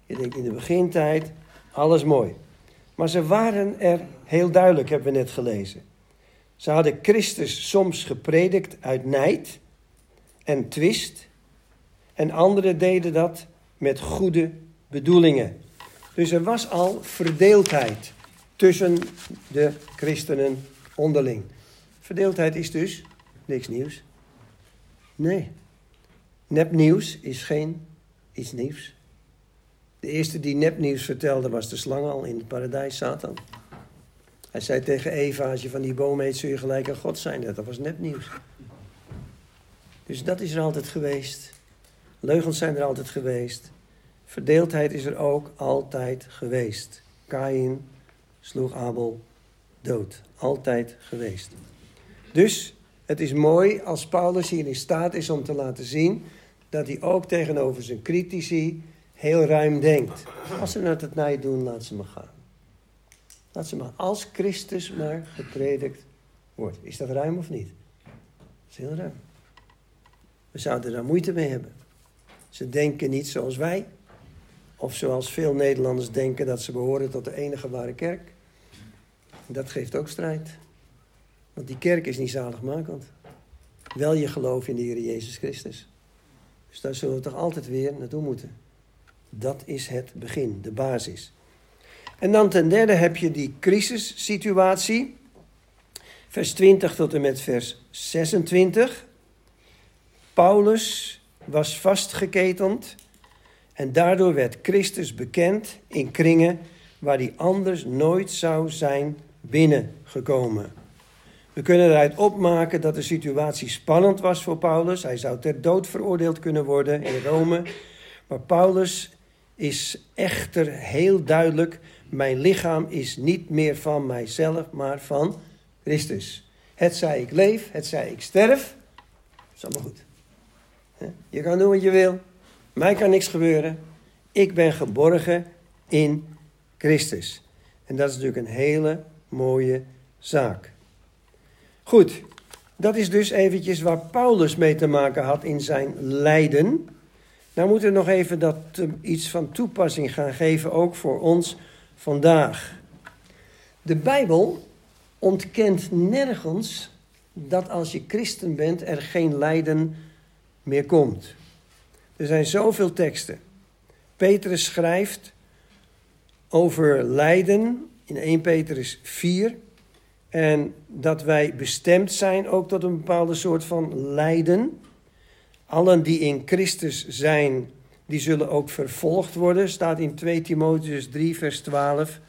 Je denkt in de begintijd, alles mooi. Maar ze waren er heel duidelijk, hebben we net gelezen. Ze hadden Christus soms gepredikt uit nijd en twist. En anderen deden dat met goede bedoelingen. Dus er was al verdeeldheid tussen de christenen onderling. Verdeeldheid is dus niks nieuws. Nee. Nepnieuws is geen iets nieuws. De eerste die nepnieuws vertelde was de slang al in het paradijs, Satan. Hij zei tegen Eva, als je van die boom eet, zul je gelijk aan God zijn. Dat was nepnieuws. Dus dat is er altijd geweest. Leugens zijn er altijd geweest. Verdeeldheid is er ook altijd geweest. Kain sloeg Abel dood. Altijd geweest. Dus het is mooi als Paulus hier in staat is om te laten zien dat hij ook tegenover zijn critici heel ruim denkt. Als ze het naar je doen, laat ze maar gaan. Laat ze maar, als Christus maar gepredikt wordt. Is dat ruim of niet? Dat is heel ruim. We zouden daar moeite mee hebben. Ze denken niet zoals wij. Of zoals veel Nederlanders denken dat ze behoren tot de enige ware kerk. Dat geeft ook strijd. Want die kerk is niet zaligmakend. Wel je geloof in de Heer Jezus Christus. Dus daar zullen we toch altijd weer naartoe moeten. Dat is het begin, de basis. En dan ten derde heb je die crisissituatie. Vers 20 tot en met vers 26. Paulus was vastgeketend en daardoor werd Christus bekend in kringen waar hij anders nooit zou zijn binnengekomen. We kunnen eruit opmaken dat de situatie spannend was voor Paulus. Hij zou ter dood veroordeeld kunnen worden in Rome. Maar Paulus is echter heel duidelijk: mijn lichaam is niet meer van mijzelf, maar van Christus. Het zij ik leef, het zij ik sterf, is allemaal goed. Je kan doen wat je wil, mij kan niks gebeuren. Ik ben geborgen in Christus. En dat is natuurlijk een hele mooie zaak. Goed, dat is dus eventjes waar Paulus mee te maken had in zijn lijden. Nou moeten we nog even dat uh, iets van toepassing gaan geven, ook voor ons vandaag. De Bijbel ontkent nergens dat als je christen bent er geen lijden meer komt. Er zijn zoveel teksten. Petrus schrijft over lijden in 1 Petrus 4. En dat wij bestemd zijn ook tot een bepaalde soort van lijden. Allen die in Christus zijn, die zullen ook vervolgd worden. Staat in 2 Timotheus 3, vers 12.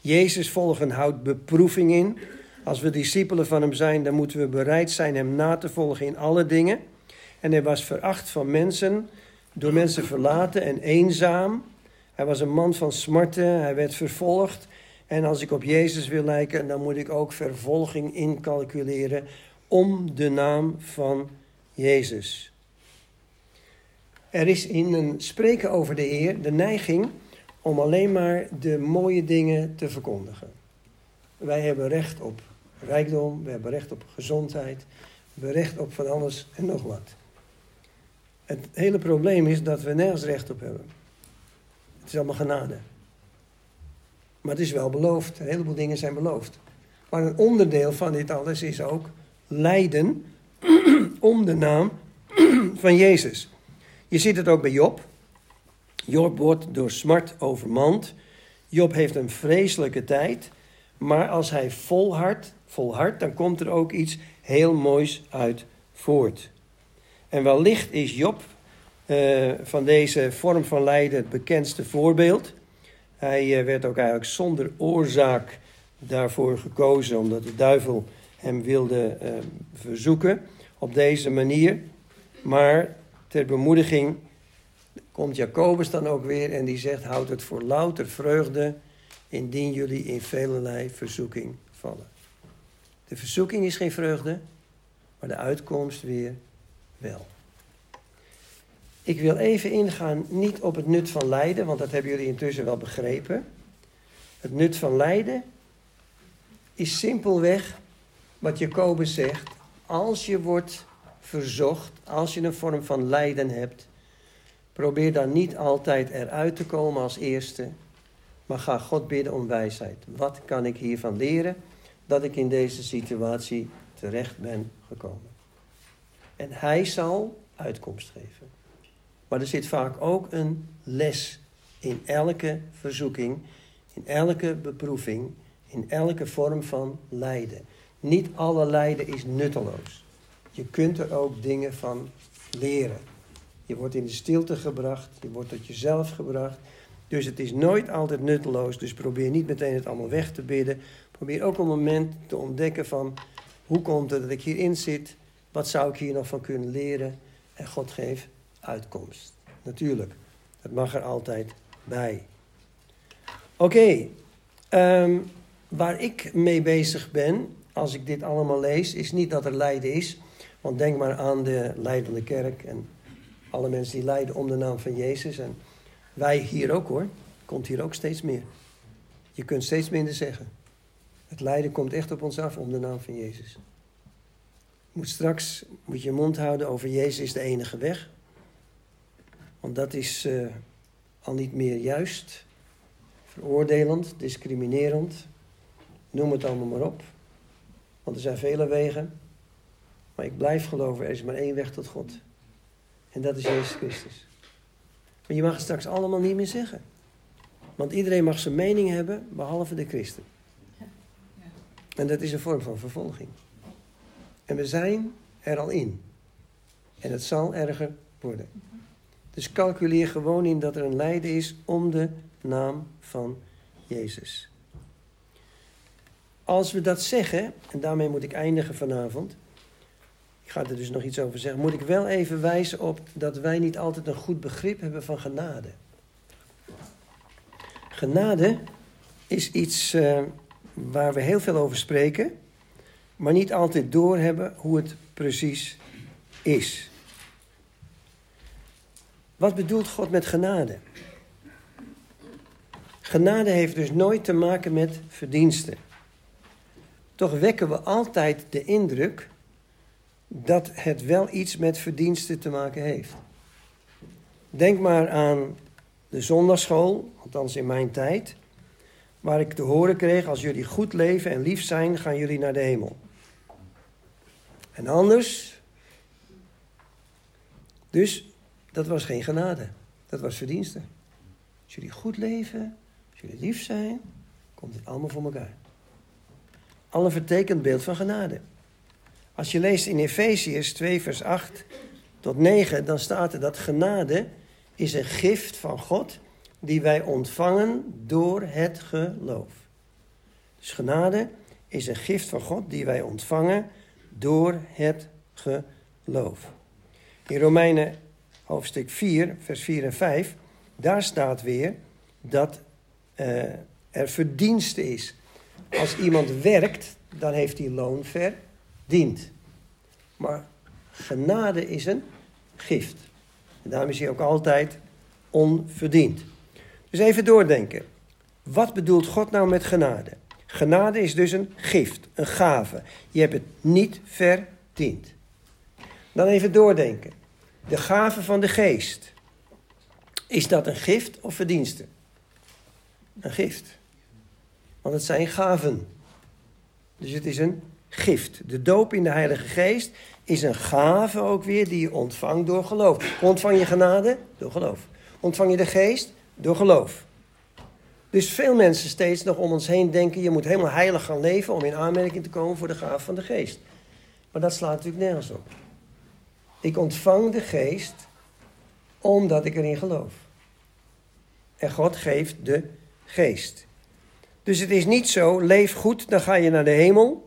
Jezus volgen houdt beproeving in. Als we discipelen van hem zijn, dan moeten we bereid zijn hem na te volgen in alle dingen. En hij was veracht van mensen, door mensen verlaten en eenzaam. Hij was een man van smarten, hij werd vervolgd. En als ik op Jezus wil lijken, dan moet ik ook vervolging incalculeren om de naam van Jezus. Er is in een spreken over de Heer de neiging om alleen maar de mooie dingen te verkondigen. Wij hebben recht op rijkdom, we hebben recht op gezondheid, we hebben recht op van alles en nog wat. Het hele probleem is dat we nergens recht op hebben. Het is allemaal genade. Maar het is wel beloofd. Een heleboel dingen zijn beloofd. Maar een onderdeel van dit alles is ook lijden om de naam van Jezus. Je ziet het ook bij Job. Job wordt door smart overmand. Job heeft een vreselijke tijd. Maar als hij volhardt, volhardt, dan komt er ook iets heel moois uit voort. En wellicht is Job uh, van deze vorm van lijden het bekendste voorbeeld. Hij uh, werd ook eigenlijk zonder oorzaak daarvoor gekozen, omdat de duivel hem wilde uh, verzoeken op deze manier. Maar ter bemoediging komt Jacobus dan ook weer en die zegt: Houd het voor louter vreugde, indien jullie in velelei verzoeking vallen. De verzoeking is geen vreugde, maar de uitkomst weer wel. Ik wil even ingaan niet op het nut van lijden, want dat hebben jullie intussen wel begrepen. Het nut van lijden is simpelweg wat Jacobus zegt. Als je wordt verzocht, als je een vorm van lijden hebt, probeer dan niet altijd eruit te komen als eerste, maar ga God bidden om wijsheid. Wat kan ik hiervan leren dat ik in deze situatie terecht ben gekomen? En Hij zal uitkomst geven. Maar er zit vaak ook een les in elke verzoeking, in elke beproeving, in elke vorm van lijden. Niet alle lijden is nutteloos. Je kunt er ook dingen van leren. Je wordt in de stilte gebracht, je wordt tot jezelf gebracht. Dus het is nooit altijd nutteloos. Dus probeer niet meteen het allemaal weg te bidden. Probeer ook een moment te ontdekken van hoe komt het dat ik hierin zit? Wat zou ik hier nog van kunnen leren? En God geeft uitkomst. Natuurlijk, het mag er altijd bij. Oké, ehm, waar ik mee bezig ben, als ik dit allemaal lees, is niet dat er lijden is. Want denk maar aan de leidende kerk en alle mensen die lijden om de naam van Jezus. En wij hier ook hoor, komt hier ook steeds meer. Je kunt steeds minder zeggen. Het lijden komt echt op ons af om de naam van Jezus. Moet straks moet je mond houden over Jezus is de enige weg. Want dat is uh, al niet meer juist, veroordelend, discriminerend. Noem het allemaal maar op. Want er zijn vele wegen. Maar ik blijf geloven, er is maar één weg tot God. En dat is Jezus Christus. Maar je mag het straks allemaal niet meer zeggen. Want iedereen mag zijn mening hebben, behalve de christen. En dat is een vorm van vervolging. En we zijn er al in. En het zal erger worden. Dus calculeer gewoon in dat er een lijden is om de naam van Jezus. Als we dat zeggen, en daarmee moet ik eindigen vanavond. Ik ga er dus nog iets over zeggen. Moet ik wel even wijzen op dat wij niet altijd een goed begrip hebben van genade. Genade is iets uh, waar we heel veel over spreken, maar niet altijd doorhebben hoe het precies is. Wat bedoelt God met genade? Genade heeft dus nooit te maken met verdiensten. Toch wekken we altijd de indruk dat het wel iets met verdiensten te maken heeft. Denk maar aan de zondagschool, althans in mijn tijd, waar ik te horen kreeg: als jullie goed leven en lief zijn, gaan jullie naar de hemel. En anders. Dus dat was geen genade. Dat was verdienste. Als jullie goed leven, als jullie lief zijn, komt het allemaal voor elkaar. Al een vertekend beeld van genade. Als je leest in Efeziërs 2, vers 8 tot 9, dan staat er dat genade is een gift van God die wij ontvangen door het geloof. Dus genade is een gift van God die wij ontvangen door het geloof. In Romeinen hoofdstuk 4, vers 4 en 5, daar staat weer dat uh, er verdienste is. Als iemand werkt, dan heeft hij loon verdiend. Maar genade is een gift. En daarom is hij ook altijd onverdiend. Dus even doordenken. Wat bedoelt God nou met genade? Genade is dus een gift, een gave. Je hebt het niet verdiend. Dan even doordenken. De gave van de geest. Is dat een gift of verdienste? Een gift. Want het zijn gaven. Dus het is een gift. De doop in de Heilige Geest is een gave ook weer die je ontvangt door geloof. Ontvang je genade? Door geloof. Ontvang je de geest? Door geloof. Dus veel mensen steeds nog om ons heen denken: je moet helemaal heilig gaan leven om in aanmerking te komen voor de gave van de geest. Maar dat slaat natuurlijk nergens op. Ik ontvang de geest omdat ik erin geloof. En God geeft de geest. Dus het is niet zo, leef goed, dan ga je naar de hemel.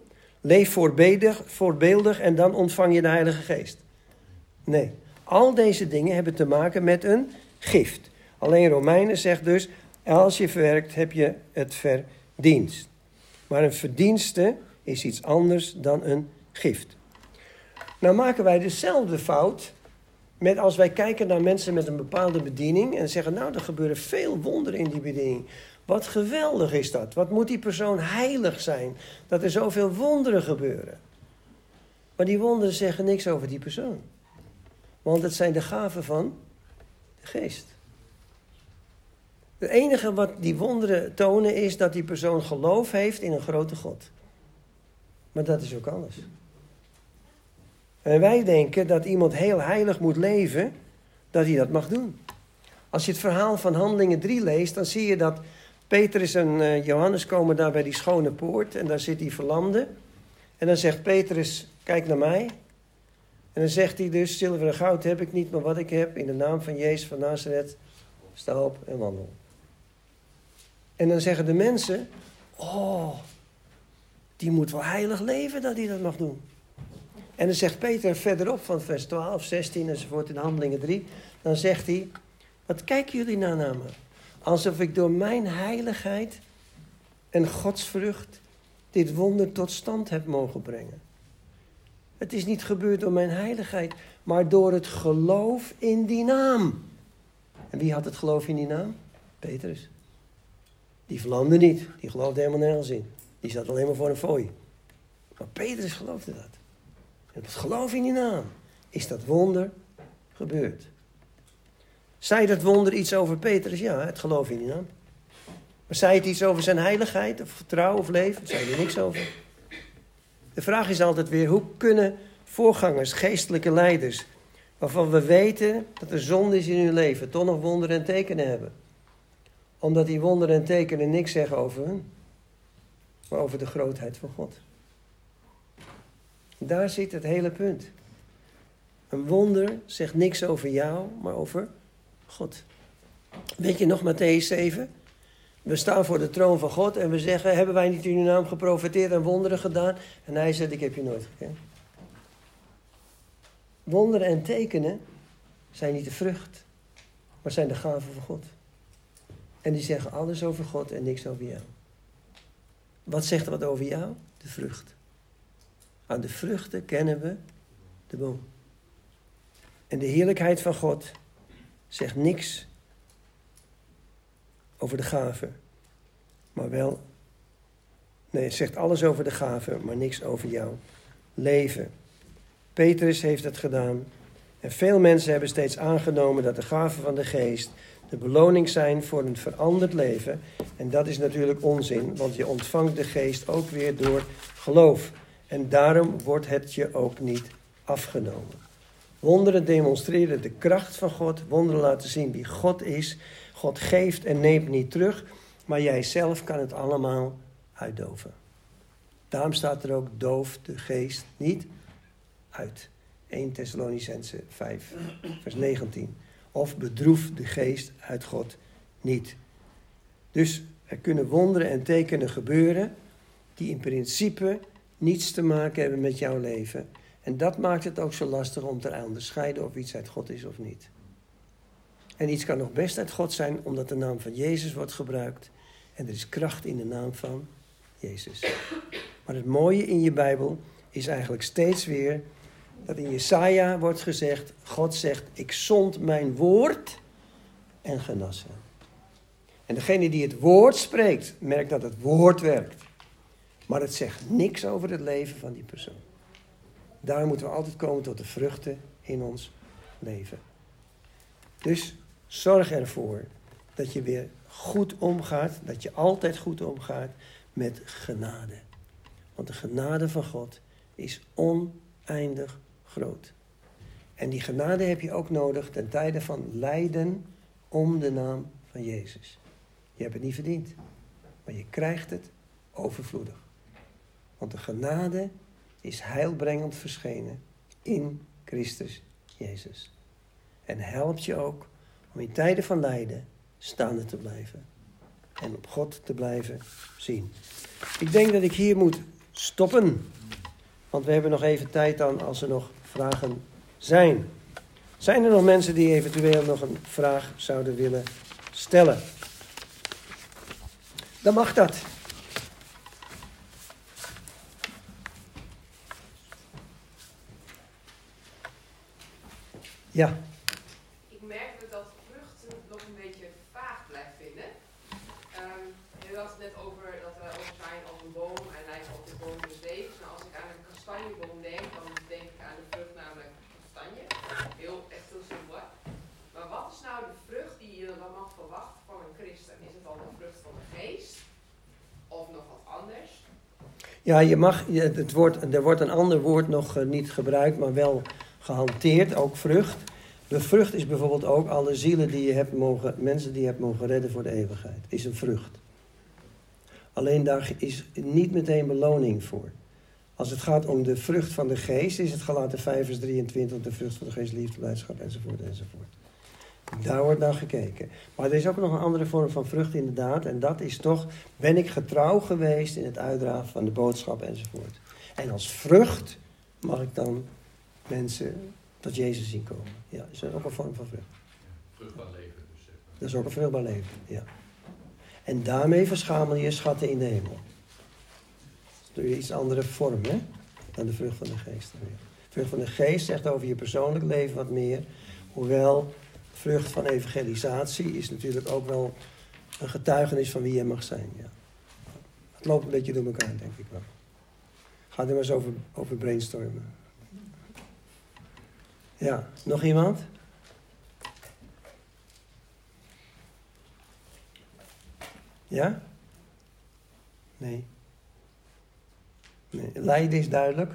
Leef voorbeeldig, voorbeeldig en dan ontvang je de Heilige Geest. Nee, al deze dingen hebben te maken met een gift. Alleen Romeinen zegt dus, als je verwerkt heb je het verdienst. Maar een verdienste is iets anders dan een gift. Nou maken wij dezelfde fout met als wij kijken naar mensen met een bepaalde bediening en zeggen, nou, er gebeuren veel wonderen in die bediening. Wat geweldig is dat. Wat moet die persoon heilig zijn dat er zoveel wonderen gebeuren. Maar die wonderen zeggen niks over die persoon. Want het zijn de gaven van de geest. Het enige wat die wonderen tonen is dat die persoon geloof heeft in een grote God. Maar dat is ook alles. En wij denken dat iemand heel heilig moet leven, dat hij dat mag doen. Als je het verhaal van Handelingen 3 leest, dan zie je dat Petrus en uh, Johannes komen daar bij die schone poort en daar zit die verlamde. En dan zegt Petrus, kijk naar mij. En dan zegt hij dus, zilver en goud heb ik niet, maar wat ik heb, in de naam van Jezus van Nazareth, sta op en wandel. En dan zeggen de mensen, oh, die moet wel heilig leven dat hij dat mag doen. En dan zegt Peter verderop van vers 12, 16 enzovoort in Handelingen 3, dan zegt hij, wat kijken jullie nou naar me? Alsof ik door mijn heiligheid en godsvrucht dit wonder tot stand heb mogen brengen. Het is niet gebeurd door mijn heiligheid, maar door het geloof in die naam. En wie had het geloof in die naam? Petrus. Die verlamde niet, die geloofde helemaal nergens in. Die zat alleen maar voor een fooi. Maar Petrus geloofde dat. En het geloof in die naam is dat wonder gebeurd. Zei dat wonder iets over Petrus? Ja, het geloof in die naam. Maar zei het iets over zijn heiligheid of vertrouwen of leven? Zei er niks over. De vraag is altijd weer, hoe kunnen voorgangers, geestelijke leiders, waarvan we weten dat er zonde is in hun leven, toch nog wonderen en tekenen hebben? Omdat die wonderen en tekenen niks zeggen over hun, maar over de grootheid van God. Daar zit het hele punt. Een wonder zegt niks over jou, maar over God. Weet je nog Matthäus 7? We staan voor de troon van God en we zeggen: Hebben wij niet in uw naam geprofiteerd en wonderen gedaan? En hij zegt: Ik heb je nooit gekend. Wonderen en tekenen zijn niet de vrucht, maar zijn de gaven van God. En die zeggen alles over God en niks over jou. Wat zegt wat over jou? De vrucht. Aan de vruchten kennen we de boom. En de heerlijkheid van God zegt niks over de gave, maar wel. Nee, zegt alles over de gave, maar niks over jouw leven. Petrus heeft het gedaan. En veel mensen hebben steeds aangenomen dat de gaven van de geest de beloning zijn voor een veranderd leven. En dat is natuurlijk onzin, want je ontvangt de geest ook weer door geloof. En daarom wordt het je ook niet afgenomen. Wonderen demonstreren de kracht van God. Wonderen laten zien wie God is. God geeft en neemt niet terug. Maar jij zelf kan het allemaal uitdoven. Daarom staat er ook doof de geest niet uit. 1 Thessalonicense 5, vers 19. Of bedroef de geest uit God niet. Dus er kunnen wonderen en tekenen gebeuren die in principe niets te maken hebben met jouw leven. En dat maakt het ook zo lastig om te onderscheiden of iets uit God is of niet. En iets kan nog best uit God zijn omdat de naam van Jezus wordt gebruikt. En er is kracht in de naam van Jezus. Maar het mooie in je Bijbel is eigenlijk steeds weer dat in Jesaja wordt gezegd, God zegt, ik zond mijn woord en genas. En degene die het woord spreekt, merkt dat het woord werkt. Maar het zegt niks over het leven van die persoon. Daar moeten we altijd komen tot de vruchten in ons leven. Dus zorg ervoor dat je weer goed omgaat, dat je altijd goed omgaat met genade. Want de genade van God is oneindig groot. En die genade heb je ook nodig ten tijde van lijden om de naam van Jezus. Je hebt het niet verdiend, maar je krijgt het overvloedig. Want de genade is heilbrengend verschenen in Christus Jezus. En helpt je ook om in tijden van lijden staande te blijven. En op God te blijven zien. Ik denk dat ik hier moet stoppen. Want we hebben nog even tijd dan als er nog vragen zijn. Zijn er nog mensen die eventueel nog een vraag zouden willen stellen? Dan mag dat. Ja. Ik merk dat vruchten nog een beetje vaag blijft vinden. Um, je had het net over dat we ook zijn als een boom en lijken op de boom des levens. Nou, als ik aan een kastanjeboom denk, dan denk ik aan de vrucht, namelijk kastanje. Heel, echt heel simpel. Maar wat is nou de vrucht die je dan mag verwachten van een christen? Is het al de vrucht van de geest? Of nog wat anders? Ja, je mag, het woord, er wordt een ander woord nog eh, niet gebruikt, maar wel gehanteerd, ook vrucht. De vrucht is bijvoorbeeld ook alle zielen die je hebt mogen, mensen die je hebt mogen redden voor de eeuwigheid. Is een vrucht. Alleen daar is niet meteen beloning voor. Als het gaat om de vrucht van de geest, is het gelaten 5 vers 23, de vrucht van de geest, liefde, blijdschap, enzovoort, enzovoort. Daar wordt naar gekeken. Maar er is ook nog een andere vorm van vrucht inderdaad. En dat is toch, ben ik getrouw geweest in het uitdragen van de boodschap enzovoort. En als vrucht mag ik dan mensen tot Jezus zien komen. Ja, dat is ook een vorm van vrucht. Vruchtbaar leven dus. Zeg maar. Dat is ook een vruchtbaar leven, ja. En daarmee verschamel je schatten in de hemel. Door je iets andere vorm, hè? Dan de vrucht van de geest. De vrucht van de geest zegt over je persoonlijk leven wat meer. Hoewel vrucht van evangelisatie is natuurlijk ook wel een getuigenis van wie je mag zijn. Ja. Het loopt een beetje door elkaar, denk ik wel. Ga er maar eens over, over brainstormen. Ja, nog iemand? Ja? Nee. nee. Lijden is duidelijk.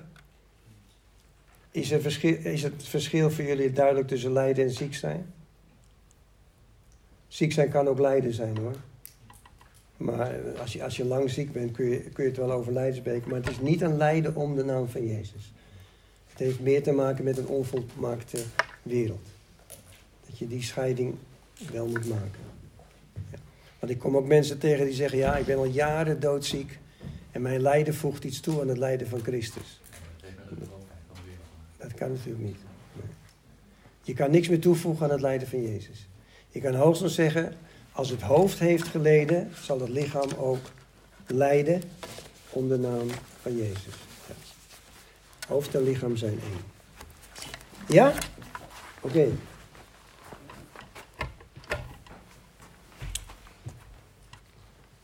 Is, er verschil, is het verschil voor jullie duidelijk tussen lijden en ziek zijn? Ziek zijn kan ook lijden zijn hoor. Maar als je, als je lang ziek bent kun je, kun je het wel over lijden spreken. Maar het is niet een lijden om de naam van Jezus. Het heeft meer te maken met een onvolmaakte wereld. Dat je die scheiding wel moet maken. Ja. Want ik kom ook mensen tegen die zeggen: Ja, ik ben al jaren doodziek. En mijn lijden voegt iets toe aan het lijden van Christus. Dat kan natuurlijk niet. Je kan niks meer toevoegen aan het lijden van Jezus. Je kan hoogstens zeggen: Als het hoofd heeft geleden, zal het lichaam ook lijden om de naam van Jezus. Hoofd en lichaam zijn één. Ja? Oké.